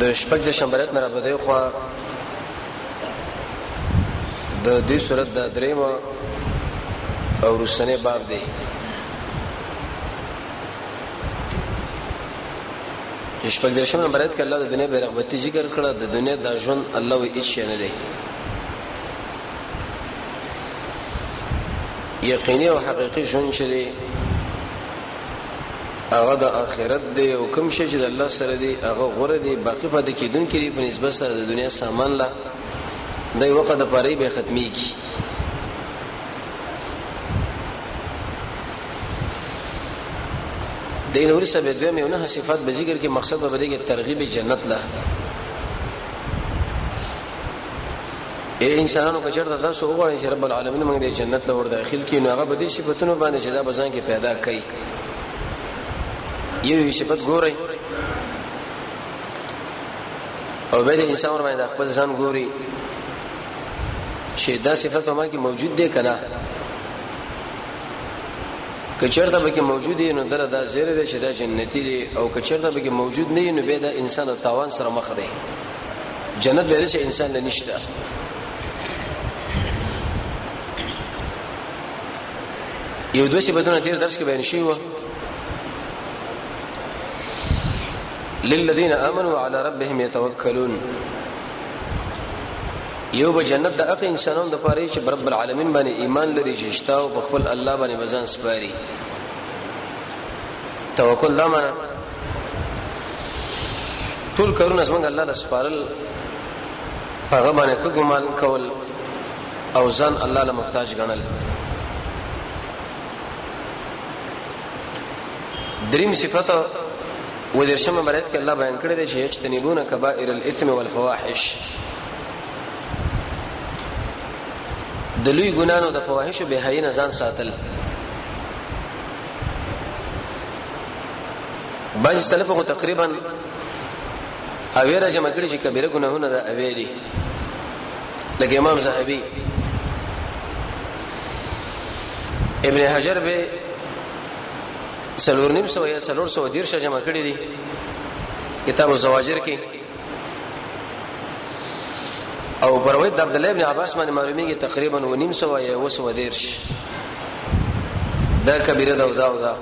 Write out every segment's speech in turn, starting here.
د شپږ د شنبهت نه راپدې خو د دې صورت د دریم او رسنه باب دی چې شپږ د شنبه نمبرات کې الله د دنیا بیرغبتی ذکر کړه د دنیا د ژوند الله وی هیڅ نه دی یقیني او حقيقي ژوند چې هغه د آخرت دی او کوم شي چې د الله سره دی هغه غوره دی باقی په دې کې دن کې په نسبت سره د دنیا سامان لا د وخت د پاره به ختميږي د نور سبب دوی مې نه صفات به ذکر کې مقصد به دې کې ترغیب جنت لا اے انسانانو که چېرته تاسو وغواړئ چې رب العالمین موږ د جنت له ور داخل کړي نو هغه به دې صفاتونو باندې چې دا بزان کې پیدا کړي یو یو صفت ګورئ او به دې انسان ور باندې خپل ځان ګوري شي دا صفت ما کې موجود دی کنه کچرته به کې موجود دی نو دره دا زیره دی چې دا جنتی دی او کچرته به کې موجود نه نو به دا انسان او تاوان سره مخ دی جنت به رسې انسان نه نشته یو دوه صفاتونه تیر درس کې بیان شي وو للذین آمنوا علی ربهم یتوکلون یو به جنت د اخ انسانانو د پاره چې رب العالمین باندې ایمان لري چې شتا او په خپل الله باندې بزن سپاري توکل دا معنا ټول کارونه څنګه الله د سپارل هغه باندې خګمال کول او ځان الله له محتاج ګڼل دریم صفت و درشمه مرید کې الله بیان کړی دی چې یجتنبون کبائر الاثم والفواحش د لوی ګنانو د فواحش به حی نه ځان ساتل بعض سلف خو تقریبا اویره جمع کړی چې کبیره ګناهونه د اویری لکه امام زهبي ابن حجر به سلور نیم سو یا سلور سو دیر شا جمع کړی دی کتاب الزواجر کې او بروي د عبد الله ابن عباس باندې معلومیږي تقریبا و نیم سو یا و سو دیر ش دا کبیره دا دا, دا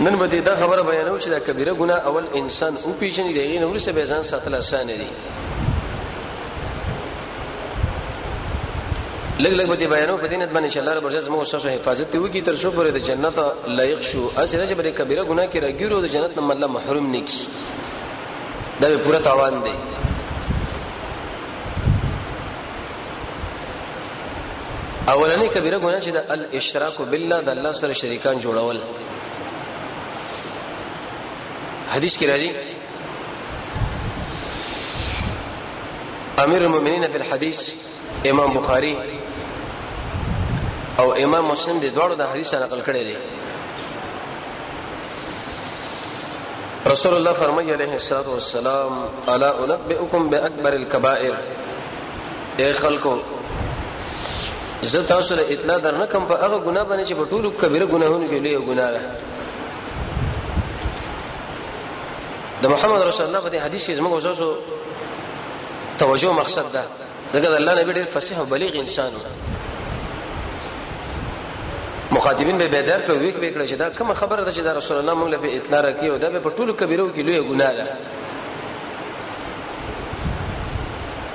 نن به دا خبره بیانو چې دا کبیره ګناه اول انسان او پیژنې دی نه ورسه به ځان ساتل آسان دی لګ لګ به بیانو په دینت باندې انشاءالله رب عزت موږ سره حفاظت ته وږي تر څو پر د جنت لایق شو اسره چې بل کبیره ګناه کې راګیرو د جنت نه الله محروم نه کی دا به پوره تاوان دی اولنې کبیره ګناه چې د الاشراک بالله د الله سره شریکان جوړول حدیث کې راځي امیر المؤمنین فی الحدیث امام بخاری او امام مسلم د دوړو د حدیث نقل کړی دی رسول الله فرمایي عليه الصلاه والسلام الا انبئكم باكبر الكبائر اے خلکو زه تاسو له اطلاع درنه کوم په هغه ګناه باندې چې په ټولو کبیره ګناهونو کې لوی ګناه ده د محمد رسول الله په دې حدیث کې زموږ وسوسو توجه مقصد ده دغه الله نبی ډېر فصیح او بلیغ انسان و مخاطبین به بدر ته ویک وکړي چې دا کوم خبره ده چې دا رسول الله موږ له اطلاع راکې او دا په ټولو کبیرو کې لوی ګناه ده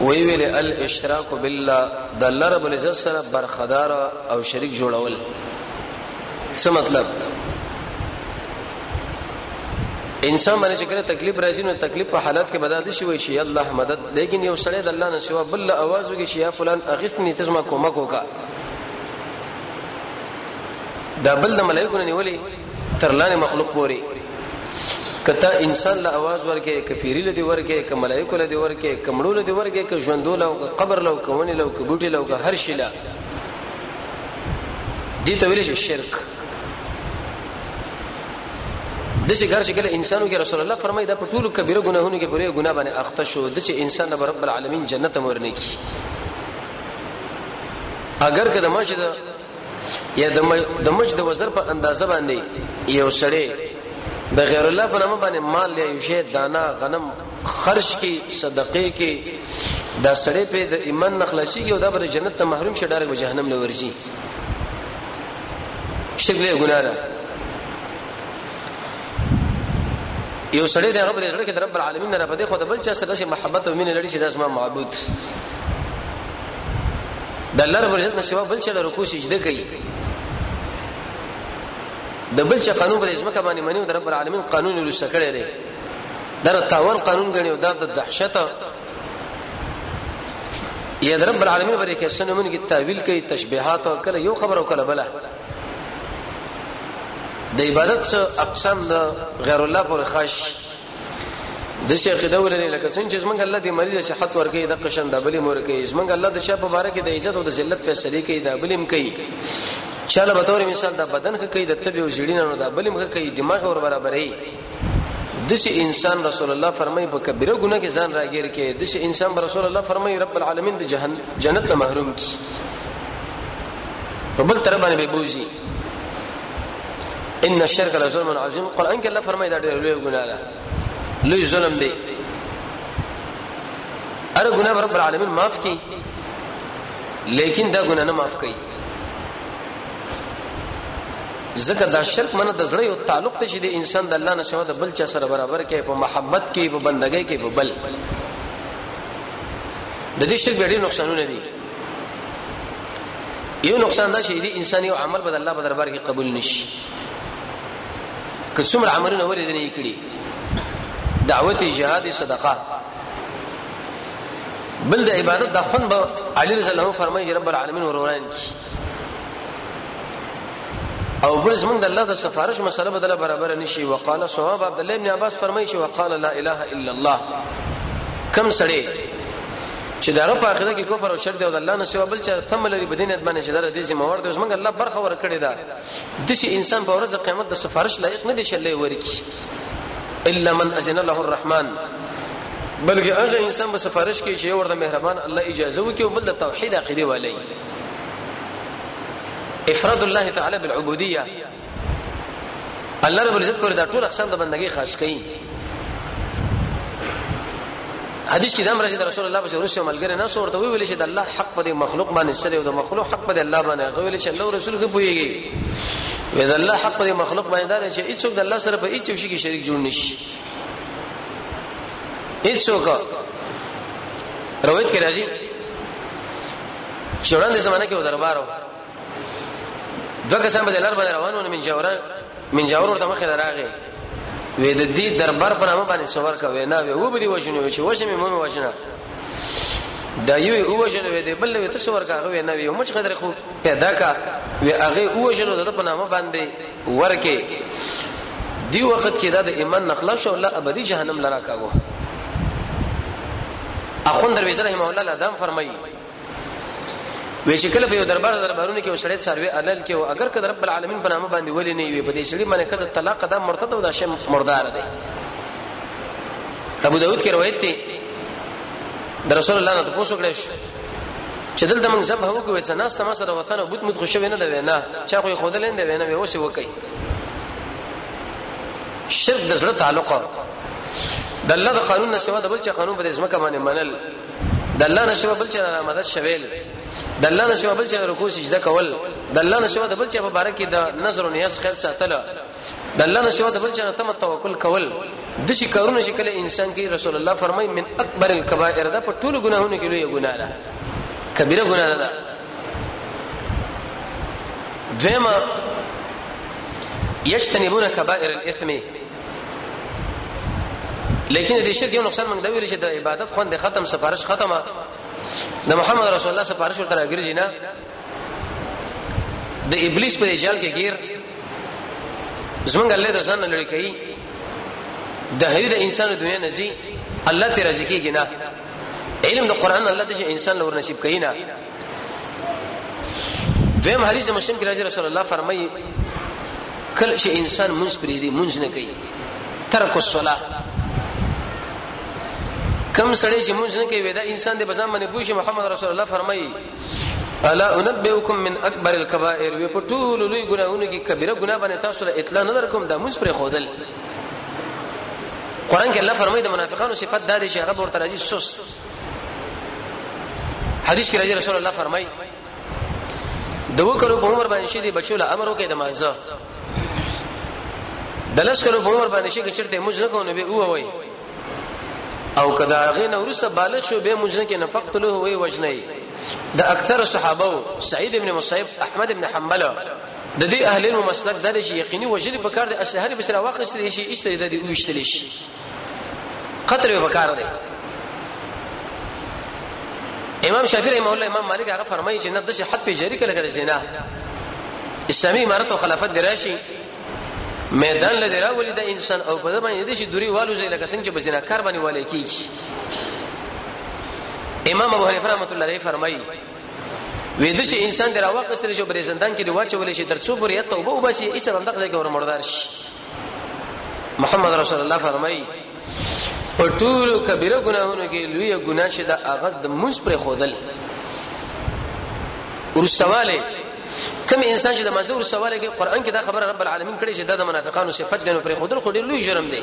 وی ویل الاشراک بالله د الله رب العزت سره برخدار او شریک جوړول څه مطلب انسان باندې چې کله تکلیف راځي نو تکلیف په حالت کې بدل شي وي شي الله مدد لیکن یو سړی د الله نه سوا بل आवाज وکړي چې یا فلان اغثني تزما کومک وکا دا بل د ملائکو نه نیولې تر لاندې مخلوق پوري کته انسان له आवाज ورکه کفیری له دی ورکه ک ملائکه له دی ورکه کمړو له دی ورکه ک ژوندو له قبر له کونه له ک بوټي له هر شي له دي ته ویل شي شرک د چې ګر شکل انسانو کې رسول الله فرمایي دا په ټولو کبیره ګناهونو کې پوره ګناه باندې اخته شو د چې انسان به رب العالمین جنت مورنه کی اگر که د ماشه یا د مج د وزر په اندازه باندې یو سړی د غیر الله په نامه باندې مال یا یو شی دانا غنم خرج کی صدقه کی دا سړی په د ایمان نخلاصي او د بر جنت ته محروم شي ډارګ جهنم له ورځي شرک له ګناه ده یو سړی دغه په دې کې رب العالمین نه په دې خو د بل چا سره محبت او مینه لري چې داسما معبود د الله رب العزت نه سوا بل چا له رکوع سجده کوي د بل چا قانون په ځمکه باندې منی او د رب العالمین قانون یې رسټ کړی دی دا د تاوان قانون غني او دا د دهشت یا د رب العالمین باندې کې سن من کې تعویل کوي تشبيهات او کله یو خبر او کله بل د عبادت اقسام د غیر الله پر خاص د شیخ دول نه لکه څنګه چې زمونږ الله دې مریض صحت ورکړي د قشن د بلې مور کې زمونږ الله د چا په باره کې د عزت او د ذلت فیصله کوي د بلیم کوي چاله به تور مثال د بدن کې کوي د طبي او جړینه نو د بلیم کې کوي دماغ ور برابرې دش انسان رسول الله فرمایي په کبیره ګناه کې ځان راګیر کې دش انسان رسول الله فرمایي رب العالمین د جهنم جنت ته محروم کی په بل تر باندې به بوزي ان الشرك لظلم عظیم قران کې الله فرمایي دا ډېر لوی ګناه ده لوی ظلم دی اره ګناه رب العالمین معاف کی لیکن دا ګناه نه معاف کوي ځکه دا شرک منه د زړه یو تعلق ته چې د انسان د الله نشو د بل چا سره برابر کې په محبت کې په بندګۍ کې په بل د دې شرک ډېر نقصانونه دي یو نقصان دا شي دی انسان یو عمل بد الله په دربار کې قبول نشي که څومره عملونه ورې دي کړی دعوت جهاد صدقه بل د عبادت د خون به علی رضی الله فرمایي رب العالمین وروران کی او بل زمونږ د الله د سفارش مسله بدله برابر نشي وقاله صحابه عبد الله ابن عباس فرمایي چې وقاله لا اله الا الله کم سړی چې داغه په اخره کې کفر او شرک دی او الله نه سوا بل چا تم لري بدین ادمنه چې دره دې سي مور دې اوس موږ الله برخه ور کړی دا د شي انسان په ورځ قیامت د سفارش لایق نه دی چې الله ورکی الا من اذن له الرحمن بلکې هغه انسان به سفارش کوي چې ورته مهربان الله اجازه وکړي او بل د توحید عقیده والي افراد الله تعالی بالعبوديه الله رب العزت پر دا ټول اقسام د بندګۍ خاص کړي حدیث کې دا مرجه د رسول الله صلی الله علیه وسلم ملګری نه سورته وی ویل چې د الله حق په مخلوق باندې سره او د مخلوق حق په الله باندې غویل چې الله رسول کې پويږي وې د الله حق په مخلوق باندې دا چې هیڅ د الله سره په هیڅ شي کې شریک جوړ نشي هیڅ وک روایت کې راځي چې وړاندې زمانه کې دربارو دوه کسان به لار باندې روانونه من جاوران من جاور ورته مخه راغی وې د دې دربار پر نامه باندې سوار کوي نه وې و به دي وښنو چې وښه مې مو وښنه دا یو یو وجنه وې دې بل وې تاسو ورکاغه وې نه یو مچ قدر خو پیدا کا وې هغه او وجنه د په نامه باندې ورکه دی وخت کې دا د ایمان نخلا شو الله ابدي جهنم لرا کاغو اخوند درویزه رحم الله لدام فرمایي وی چې کله په یو دربار دربارونه کې وسړی سروي علل کې او اگر کله رب العالمین په نامه باندې ولې نه وي په دې سړي باندې کله طلاق دا مرتد او دا شی مردار دی ابو داود کې روایت دی د رسول الله نه تاسو کړی شو چې دلته موږ زب هو کوي چې ناس تماسه د وطن او بوت مت خوشوي نه دی نه چا خو خود لیند دی نه وي اوس وکي شرک د زړه تعلق د الله د قانون نه سوا د بل چا قانون په دې ځمکه باندې منل د الله نه شوه بل چا نه مدد شویل د الله نه شوه بل چا رکوع سجده کول د الله نه شوه د بل چا په باره کې د نظر او نیاز خیال ساتل د الله نه شوه د بل چا نه تم توکل کول د شي کارونه چې کله انسان کې رسول الله فرمای من اکبر الکبائر دا په ټولو ګناهونو کې لوی ګناه ده کبیره ګناه ده دیمه یجتنبون کبائر الاثم لیکن د شرک یو نقصان موږ دا ویل چې د عبادت خوند ختم سفارش ختمه د محمد رسول الله سفارش ورته راګرځي نه د ابلیس په جال کې گیر زمونږ الله د ځان لړی کوي د هر د انسان دنیا نزي الله ته رزق کیږي نه علم د قران الله د انسان لور نصیب کوي نه دویم حدیث مسلم کې راځي رسول الله فرمایي کله چې انسان منځ پرې دی منځ نه کوي ترک الصلاه کم سړی چې منځ نه کوي دا انسان د بزام باندې پوښي محمد رسول الله فرمایي الا انبئکم من اکبر الكبائر وی په ټول لوی ګناهونو کې کبیره ګناه باندې تاسو له اطلاع نه درکوم دا منځ پرې خودل قران کې الله فرمایي د منافقانو صفت دا دي چې هغه ورته راځي سست حدیث کې راځي رسول الله فرمایي د وکړو په عمر باندې شي د بچو له امر وکړي د مانزه د لس کلو په عمر باندې شي کې چرته موږ نه کوو به او وای او کدا غین ورسه بالغ شو به موږ نه کې نفقت له وای وجنی د اکثر صحابه سعید ابن مصیب احمد ابن حنبل د دې اهل المسلک د یقیني وجلی په کار د اشهر بسره واقع شي شي ایستل د دې وشتل شي قتل یې وکړ دی امام شافعي رحمه الله امام مالک هغه فرمایي چې نه د حد په جری کله کړی زنا اسلامي امارت او خلافت دراشي میدان لدی راولی د انسان او په دمه دې شي دوری والو زې لکه څنګه چې بزنا کار باندې والي کیږي امام ابو حنیفه رحمۃ اللہ علیہ فرمایي وې د شي انسان دراوخستل شو بریزندان کې دی واچول شي ترڅو پورې توبه وباسي ایسه بندق ځای کې ور مردار شي محمد رسول الله فرمایي په ټولو کبیره ګناهونو کې لوی ګناه چې د هغه د منځ پر خودل ورسواله کوم انسان چې د منځ ورسواله کې قران کې دا خبره رب العالمین کړي چې دا د منافقانو صفت دی نو پر خودل خو ډیر لوی جرم دی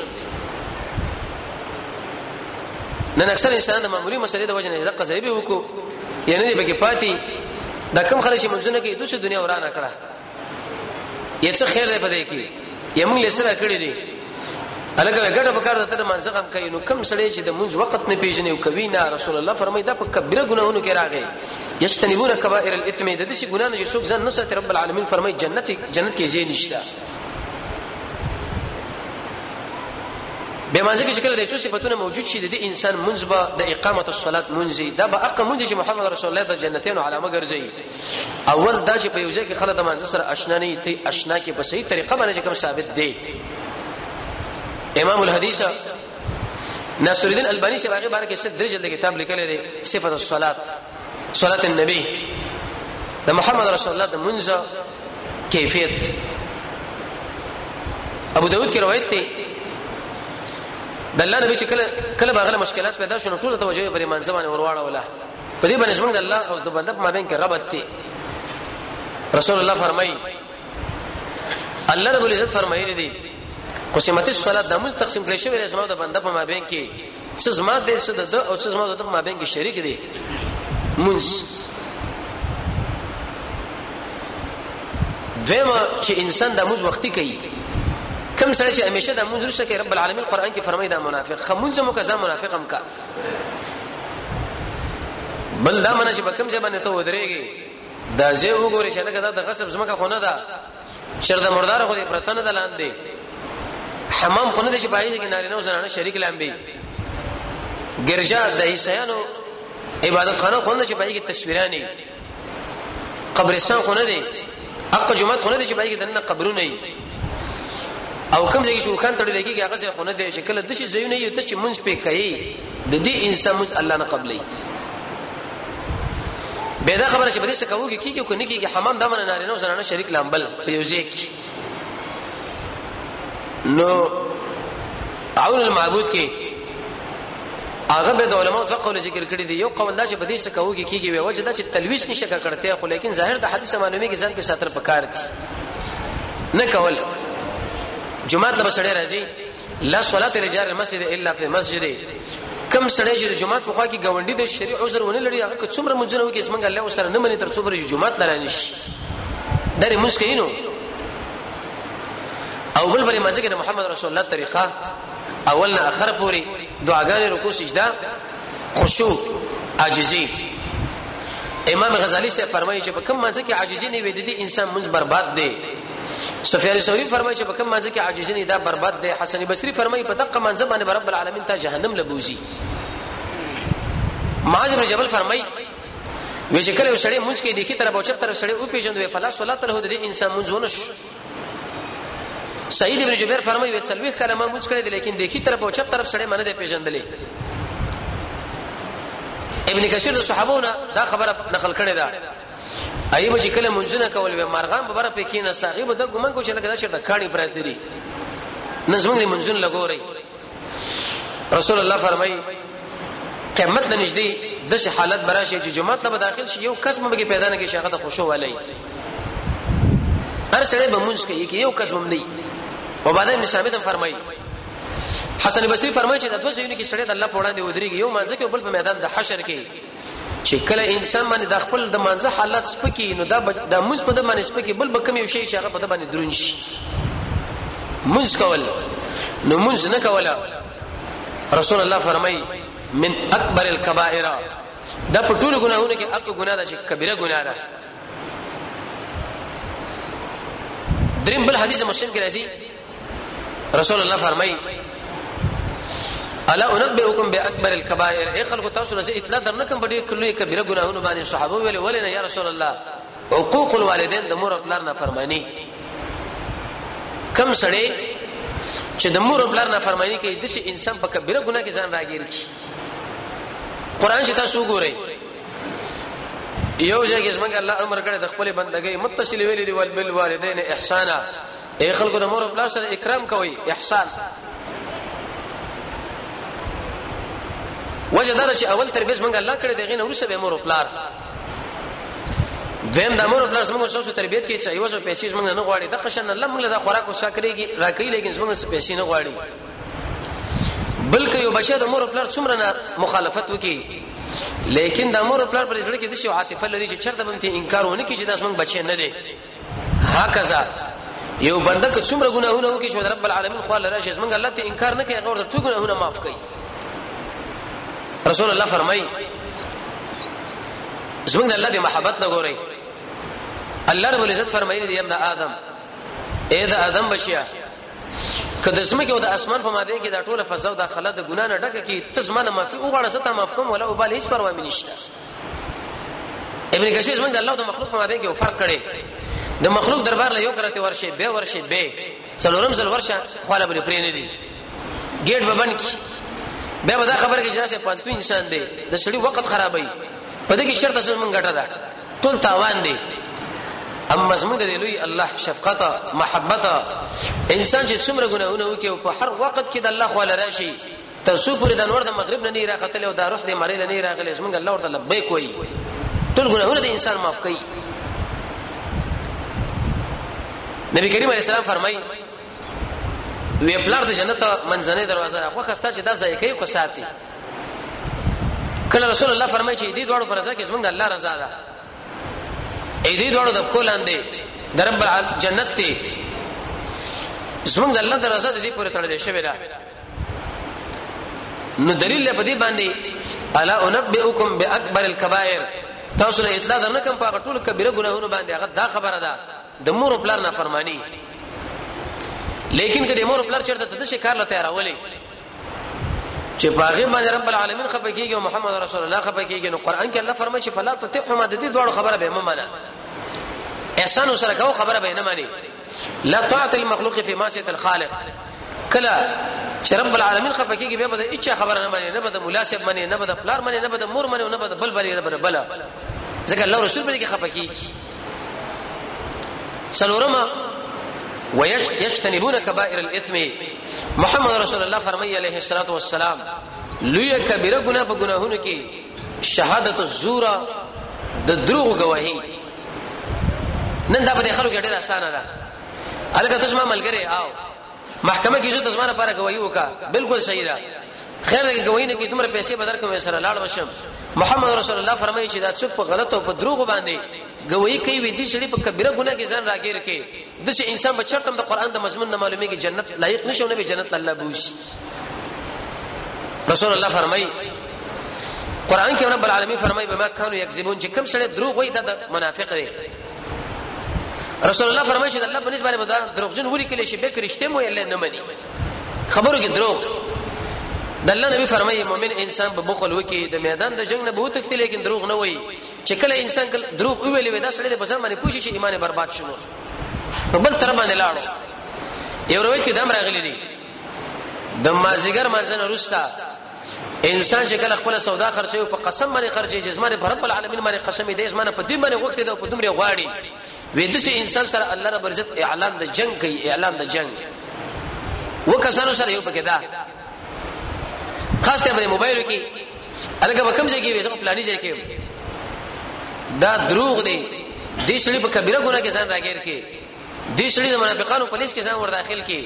نن اکثر انسان د معمولی مسلې د وجه نه ځکه ځای به وکړو یعنی به کې پاتې دا کم خلک چې منځونه کې دوی دنیا ورانه کړه یې څه خیر دی پدې کې یې موږ لسره کړی دی الګا ګډه په کار ته منځ غم کوي نو کم سړی چې د منځ وخت نه پیژني او کوي نه رسول الله فرمایي دا په کبیره ګناهونو کې راغی یجتنبون کبائر الاثم د دې ګناهونو چې څوک ځان نه ساتي رب العالمین فرمایي جنت جنت کې ځای نشته به مازه کې شکل د څو صفاتونه موجود شي د انسان منځ به د اقامت الصلاه منځي دا به اقامت چې محمد رسول الله د جنتینو علامه ګرځي اول دا چې په یو ځای کې خلک د منځ سره آشنا نه دي آشنا کې په صحیح طریقه باندې کوم ثابت دی امام الحدیث ناصر الدین البانی سے واقع بار کې ست درجه د کتاب لیکل لري صفه الصلات صلات النبی د محمد رسول الله د منځ کیفیت ابو داود کې روایت دی د الله نبی چې کله کله باغله مشکلات پیدا شونه ټول توجه پرې منځ باندې ورواړه ولا په دې باندې څنګه الله او د بنده په مابین کې ربط دی رسول الله فرمایي الله رب العزت فرمایلی دی قسمت الصلاه د موږ تقسیم کړی شوی رسمه د بنده په مابین کې څه زما دې څه د او څه زما د مابین کې شریک دي منځ دیمه چې انسان د موږ وختي کوي کم سره چې همیشه د موږ رسول کې رب العالمین قران کې فرمایي دا منافق خمون زمو کزا منافق هم کا بل دا منه چې په کوم ځای باندې ته ودرېږي دا زه وګورې چې لکه دا د غصب زمکه خونه ده شر د مردار خو دې پرتنه ده لاندې حمام خونه دې چې پایې کې نارینه او زنانه شریک لامبي ګرجا د عیسایانو عبادت خانه خونه چې پایې کې تصویرانه قبرستان خو نه دی اقا جمعات خو نه دی چې باید دنه قبرونه وي او کوم ځای چې وکړ تړل کېږي هغه ځای خو نه دی چې کله د شي ځایونه یو ته چې مونږ پې کوي د دې انسان مز الله نه قبلې به دا خبره چې بده څه کوږي کیږي کو نه کیږي حمام د من نارینه او زنانه شریک لامبل په یو ځای کې نو عون المعبود کې هغه به د علماء د قول ذکر کړی دی یو قول دا چې بدی څه کوي کیږي وي وجه دا چې تلويش نشه کړته خو لیکن ظاهر د حدیث معلومه کې ځان کې ساتل پکار دي نه کول جمعه له بسړې راځي لا صلاه رجال المسجد الا في مسجد کم سړی چې جمعه په خوا کې گاونډي د شری عذر ونه لري هغه څومره منځنه وکي اسمنګ الله وسره نه مني تر څومره جمعه لرانش درې مونږ کینو او بل بل مزه کې محمد رسول الله طریقه اول نه اخر پوری دعاګانې رکوع سجده خشوع عاجزی امام غزالی سے فرمایي چې په کوم منځ کې عاجزی نه وي د انسان مز برباد دی سفیان ثوری فرمایي چې په کوم منځ کې عاجزي نه دا برباد دی حسن بصری فرمایي په دقه منځ باندې رب العالمین ته جهنم لبوزي معاذ بن جبل فرمایي وی چې کله سړی مونږ کې دیخي طرف او چپ طرف سړی او پیژندوي فلا صلات له دې انسان مونږ ونش سعید ابن جبیر فرمایي وی څلويخ کله ما مونږ کړی دی لیکن دیخي طرف او چپ طرف سړی منه دی پیژندلې ابن کثیر د صحابو نه دا خبره نقل کړې ده ای به چې کله منځونه کول به مرغان به بره پکې نه ساغي به د ګمن کو چې لکه دا چرته کانی پراته دي نظم دې منځونه لګوري رسول الله فرمایي قیامت ته نږدې د څه حالت براشي چې جمعه ته داخل شي یو کس مګي پیدا نه کې شغه ته خوشو ولای هر سړی به مونږ کوي کې یو کس مم نه او بعد ابن ثابت فرمایي حسن بصری فرمایي چې د دوه ځایونو کې سړی د الله په وړاندې ودرېږي یو مانځ کې او بل په میدان د حشر کې چې کله انسان باندې د خپل د منځه حالت سپکی نو دا د موږ په د باندې سپکی بل به کوم یو شی چې هغه په د باندې درون شي موږ کول نو موږ نه کوله رسول الله فرمای من اکبر الكبائر دا په ټولو ګناهونو کې اته ګناه ده چې کبیره ګناه ده دریم بل حدیث مسلم کې راځي رسول الله فرمای الا انبئكم باكبر الكبائر اي خلق تاسو نه اطلاع درنکم په ډیر کلوې کبیره ګناهونه باندې صحابه ویل ولنه یا رسول الله حقوق الوالدین د مور او پلار نه فرمانی کم سړی چې د مور او پلار نه فرمانی کوي د انسان په کبیره ګناه کې ځان راګیر کی قران چې تاسو وګورئ یو ځای کې څنګه الله امر کړی د خپل بندګۍ متصل ویلي دی ول بالوالدین احسانا اې خلکو د مور او پلار سره اکرام کوئ احسان وجه دا چې اول تربیه څنګه الله کړې دغه نه ورسې به مور او پلار دویم د امر پلس موږ سوسو تربيت کې چې یو څه پیسې موږ نه غواړي د خشن الله موږ له خوراک او سکرېږي راکې لیکن موږ څه پیسې نه غواړي بلکې یو بچی د امر پلس څومره نه مخالفت وکي لیکن د امر پلس پر ځړ کې د شو عاطفه لري چې چرته بنتي انکار ونه کړي چې داس موږ بچی نه دي هکذا یو بنده که څومره ګناهونه وکړي چې رب العالمین خو الله راشي زمونږ الله ته انکار نه کوي هغه ورته ټول ګناهونه معاف کوي رسول الله فرمایي زمونږ الله دې محبت نه ګوري الله رب العزت فرمایلی دی ابن آدم اے د آدم بچیا کله سم کې او د اسمان په ماده کې دا ټوله فضا او د خلا د ګنا نه ډکه کې تاسو مانه معافي وغواړه زه ته معاف کوم ولا وبال هیڅ پروا مې نشته ابن کثیر زمونږ د الله د مخلوق په مابین کې یو فرق کړي د مخلوق دربار له یو کرته ورشي به ورشي به څلورم ځل ورشه خاله بل پرې نه دي ګیټ به بند کی به ودا خبر کې چې پالتو انسان دی د سړي وخت خرابای په دې کې شرط اصل مونږ ګټه ده ټول تاوان دی اما زموږ د لوی الله شفقت محبت انسان چې څومره ګناهونه وکي او په هر وخت کې د الله خو لراشي تر څو پورې د نور د مغرب نه نه راختلی او د روح د مری نه راغلی زمونږ الله ورته لبیک وایي ټول ګناهونه د انسان معاف کوي نبی کریم علیه السلام فرمایي وی پلار د جنت منځنۍ دروازه ده خو کستا چې دا ځای کوي کو ساتي کله رسول الله فرمایي چې دې دوړو پر ځای کې زمونږ الله رضا ده اې دې دوړو د خپل اندې د رب جنت ته زمونږ الله د رضا دې پورې تړلې شوی ده نو دلیل په دې باندې الا انبئکم باکبر الكبائر تاسو له اطلاع درنه کوم په ټول کبیره ګناهونو باندې هغه دا خبره ده د مور او پلار نافرمانی لیکن کله مور او پلار چرته د شي کار لته راولي چې باغې باندې رب العالمین خپه کیږي او محمد رسول الله خپه کیږي نو قران کې الله فرمایي چې فلا تطعما د دې دوه خبره به ممنه احسان سره کو خبره به نه مانی لا طاعت المخلوق فی معصیت الخالق کلا چې رب العالمین خفه کیږي به بده اچا خبره نه مانی نه بده مناسب مانی نه بده پلار مانی نه بده مور مانی نه بده بل بل بل بل ځکه الله رسول به کې خفه کیږي سلورما ويجتنبون كبائر الاثم محمد رسول الله فرمایي عليه الصلاه والسلام لوی کبیره ګناه په ګناهونو کې شهادت الزور د دروغ گواهی نن دا په خلکو کې ډېر اسانه ده الګا تاسو ما ملګری آو محکمه کې چې تاسو ما لپاره گواہی وکا بالکل صحیح ده خیر دې گواہی نه کې تمره پیسې بدر کوم سره لاړ وشم محمد رسول الله فرمایي چې دا څوک په غلط او په دروغ باندې گواہی کوي وي دي چې په کبیره ګناه کې ځان راګیر کې د چې انسان به چرته د قران د مضمون نه معلومیږي جنت لایق نشو نه به جنت الله بوش رسول الله فرمای قران کې رب العالمین فرمای به ما کانوا یکذبون چې کم سره دروغ وای د منافق دی رسول الله فرمایي چې الله په نسبت باندې دا دروغجن ولي کله شي به کرشته مو الله نه مني خبرو کې دروغ د الله نبی فرمایي مؤمن انسان به بخل وکي د میدان د جنگ نه بوتښتي لیکن دروغ نه وایي چې کله انسان کله دروغ ویلې وي دا سړی د بزن باندې پوښي چې ایمان برباد شونه په بل تر باندې لاړو یو روایت کې دم راغلی دی د مازیګر منځنه روستا انسان چې کله خپل سودا خرچي او په قسم باندې خرچي جسمه په رب العالمین باندې قسم دې زمانه په دې باندې غوښته ده په دومره غواړي وې د سي انسان سره الله رب عزت اعلان د جنگ کوي اعلان د جنگ وکسانو سره یو پکې ده خاص کر په موبایل کې الګه به کوم ځای کې وي زه پلاني ځای کې دا دروغ دی دې شړې په کبیره ګناه کې ځان راګیر کې دې شړې د منافقانو په لیست کې ځان ور داخل کې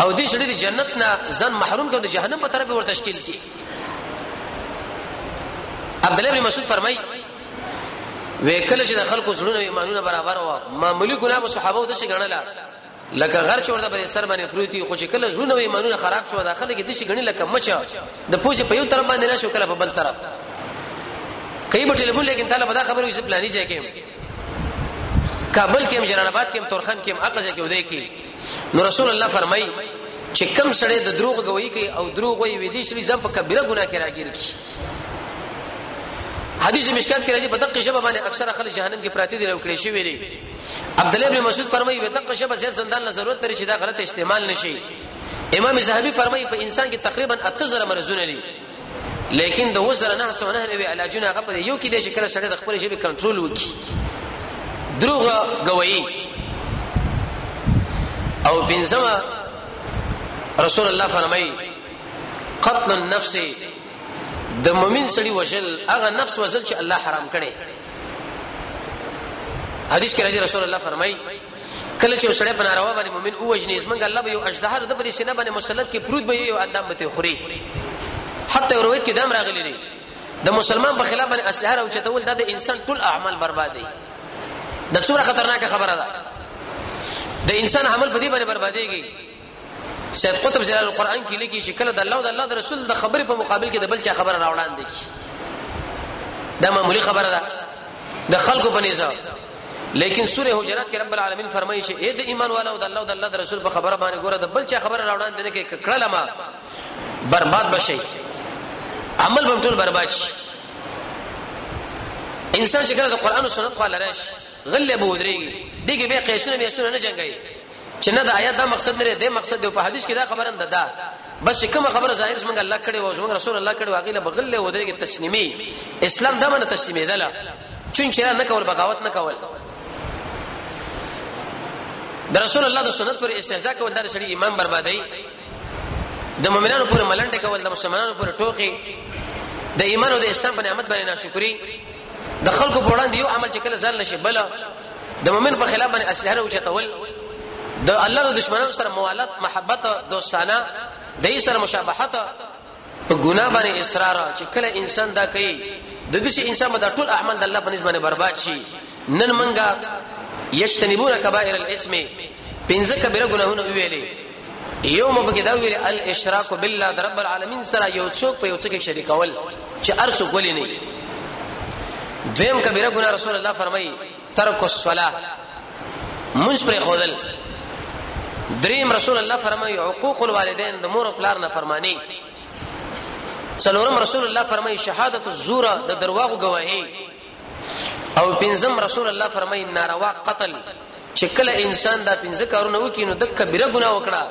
او دې شړې د جنت نه ځان محروم کړو د جهنم په طرف ور تشکیل کې عبد الله بن مسعود فرمایي وکله چې د خلکو زړونه ایمانونه برابر و معمولی ګناه صحابه د شي غنله لکه غر چې ورته پر سر باندې پروت وي خو چې کله زونه وي مانونه خراب شو دا خلک د شي غني لکه مچ د پوزې په یو طرف باندې نه شو کله په بل طرف کای په ټلیفون لیکن تعالی په دا خبره وي چې پلاني ځای کې کابل کې جلال آباد کې تورخم کې عقل ځای کې ودی کې نو رسول الله فرمایي چې کم سړی د دروغ گوي کوي او دروغ وي ودی شری ځم په کبیره ګناه کې راګیر کی حدیث مشکات کې راځي په دقه شبه باندې اکثره خلک جهنم کې پراتی دي او کړي شي ویلي عبد الله بن مسعود فرمایي وتق شب زید زندان له ضرورت لري چې دا غلط استعمال نشي امام زهبي فرمایي په انسان کې تقریبا 8000 مرزونه لري لیکن د وزر نه سو نه وی علاجونه هغه په یو کې دي چې کله سړی د خپل ژبه کنټرول وکړي دروغ گواہی او بنزما رسول الله فرمایي قتل النفس د مؤمن سړي وجل هغه نفس وزل چې الله حرام کړي حدیث کې راځي رسول الله فرمایي کله چې سړی په ناروا باندې مؤمن او وجنې زمنګ الله به یو اجدهر د پرې سینه باندې مسلط کې پروت به یو اندام به خوري حتی روایت کې دام راغلي دي د مسلمان په خلاف باندې اسلحه او چتول د انسان ټول اعمال بربادي د څومره خطرناک خبره ده د انسان عمل په دې باندې برباديږي سید قطب جلال القرآن کې لیکي چې کله د الله او د الله د رسول د خبرې په مقابل کې د بل چا خبره راوړاندې کی دا معمولی خبره ده د خلکو په نيزه لیکن سوره حجرات کې رب العالمین فرمایي چې اې د ایمان والو د الله او د الله د رسول په خبره باندې ګوره د بل چا خبره راوړاندې نه کې کړه لما برباد بشي عمل به ټول برباد شي انسان چې کله د قران او سنت خو لرش غلې به ودرېږي دغه به قیسونه به سونه نه جنگي چې نه د آیات دا مقصد نه دی مقصد دی په حدیث کې دا خبره نه ده بس کوم خبره ظاهر څنګه الله کړي او څنګه رسول الله کړي واغې له بغل له ودرې کې تسلیمي اسلام دا منه تسلیمي ده لا چون چې نه کول بغاوت نه کول د رسول الله د سنت پر استهزاء کول دا سړي ایمان بربادي د مؤمنانو پر ملنډ کول د مسلمانانو پر ټوکی د ایمان او د اسلام په نعمت باندې ناشکری د خلکو په وړاندې یو عمل چې کله ځان نشي بل د مؤمن په خلاف باندې اسلحه نه اوچتول د الله د دشمنانو سره موالات محبت دوستانه د یې سره مشابهت په ګناه باندې اصرار چې کله انسان دا کوي د دې شي انسان به ټول اعمال د الله په نسبت باندې برباد شي نن منګه یشتنبون کبائر الاسم پنځه کبیره ګناهونه ویلې یو مبګه دا ویل الاشراک بالله در رب العالمین سره یو څوک په یو څوک شریکول چې ارسو کولی نه دویم کبیره ګناه رسول الله فرمایي ترک الصلاه منځ پر خودل دریم رسول الله فرمایي حقوق الوالدین د مور او پلار نه فرمانی څلورم رسول الله فرمایي شهادت الزور د درواغو گواهی او پنځم رسول الله فرمایي ناروا قتل چې کله انسان دا پنځه کارونه وکړي نو د کبیره ګناه وکړه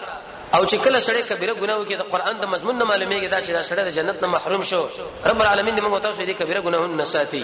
او چې کله سړی کبیره ګناه وکړي د قران د مضمون نه معلومیږي دا چې دا سړی د جنت نه محروم شو رب العالمین دې موږ تاسو دې کبیره ګناهونه نه ساتي